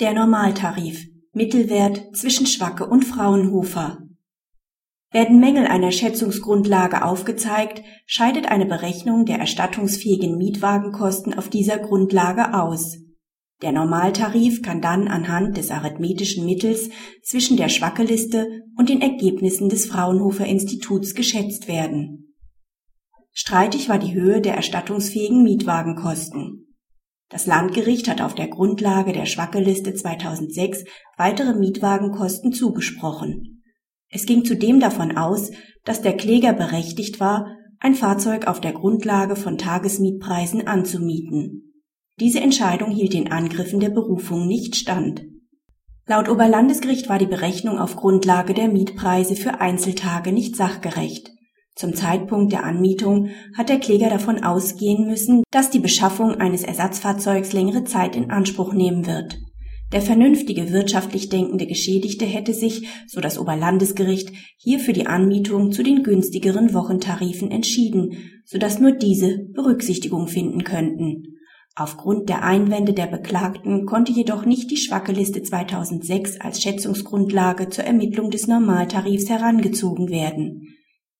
Der Normaltarif Mittelwert zwischen Schwacke und Fraunhofer Werden Mängel einer Schätzungsgrundlage aufgezeigt, scheidet eine Berechnung der erstattungsfähigen Mietwagenkosten auf dieser Grundlage aus. Der Normaltarif kann dann anhand des arithmetischen Mittels zwischen der Schwackeliste und den Ergebnissen des Fraunhofer Instituts geschätzt werden. Streitig war die Höhe der erstattungsfähigen Mietwagenkosten. Das Landgericht hat auf der Grundlage der Schwackeliste 2006 weitere Mietwagenkosten zugesprochen. Es ging zudem davon aus, dass der Kläger berechtigt war, ein Fahrzeug auf der Grundlage von Tagesmietpreisen anzumieten. Diese Entscheidung hielt den Angriffen der Berufung nicht stand. Laut Oberlandesgericht war die Berechnung auf Grundlage der Mietpreise für Einzeltage nicht sachgerecht. Zum Zeitpunkt der Anmietung hat der Kläger davon ausgehen müssen, dass die Beschaffung eines Ersatzfahrzeugs längere Zeit in Anspruch nehmen wird. Der vernünftige, wirtschaftlich denkende Geschädigte hätte sich, so das Oberlandesgericht, hier für die Anmietung zu den günstigeren Wochentarifen entschieden, so dass nur diese Berücksichtigung finden könnten. Aufgrund der Einwände der Beklagten konnte jedoch nicht die Schwackeliste 2006 als Schätzungsgrundlage zur Ermittlung des Normaltarifs herangezogen werden.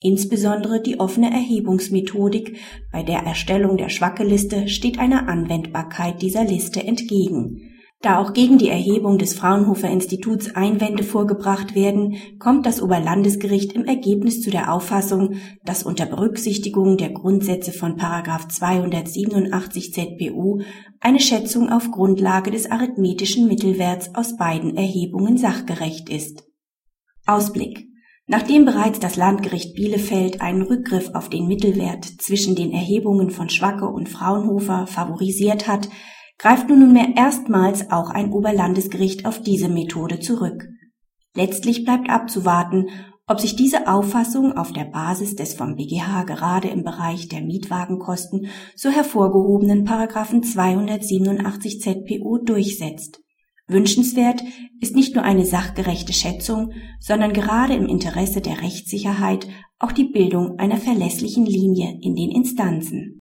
Insbesondere die offene Erhebungsmethodik bei der Erstellung der Schwackeliste steht einer Anwendbarkeit dieser Liste entgegen. Da auch gegen die Erhebung des Fraunhofer Instituts Einwände vorgebracht werden, kommt das Oberlandesgericht im Ergebnis zu der Auffassung, dass unter Berücksichtigung der Grundsätze von 287 ZBU eine Schätzung auf Grundlage des arithmetischen Mittelwerts aus beiden Erhebungen sachgerecht ist. Ausblick Nachdem bereits das Landgericht Bielefeld einen Rückgriff auf den Mittelwert zwischen den Erhebungen von Schwacke und Fraunhofer favorisiert hat, greift nun nunmehr erstmals auch ein Oberlandesgericht auf diese Methode zurück. Letztlich bleibt abzuwarten, ob sich diese Auffassung auf der Basis des vom BGH gerade im Bereich der Mietwagenkosten so hervorgehobenen Paragraphen 287 ZPO durchsetzt. Wünschenswert ist nicht nur eine sachgerechte Schätzung, sondern gerade im Interesse der Rechtssicherheit auch die Bildung einer verlässlichen Linie in den Instanzen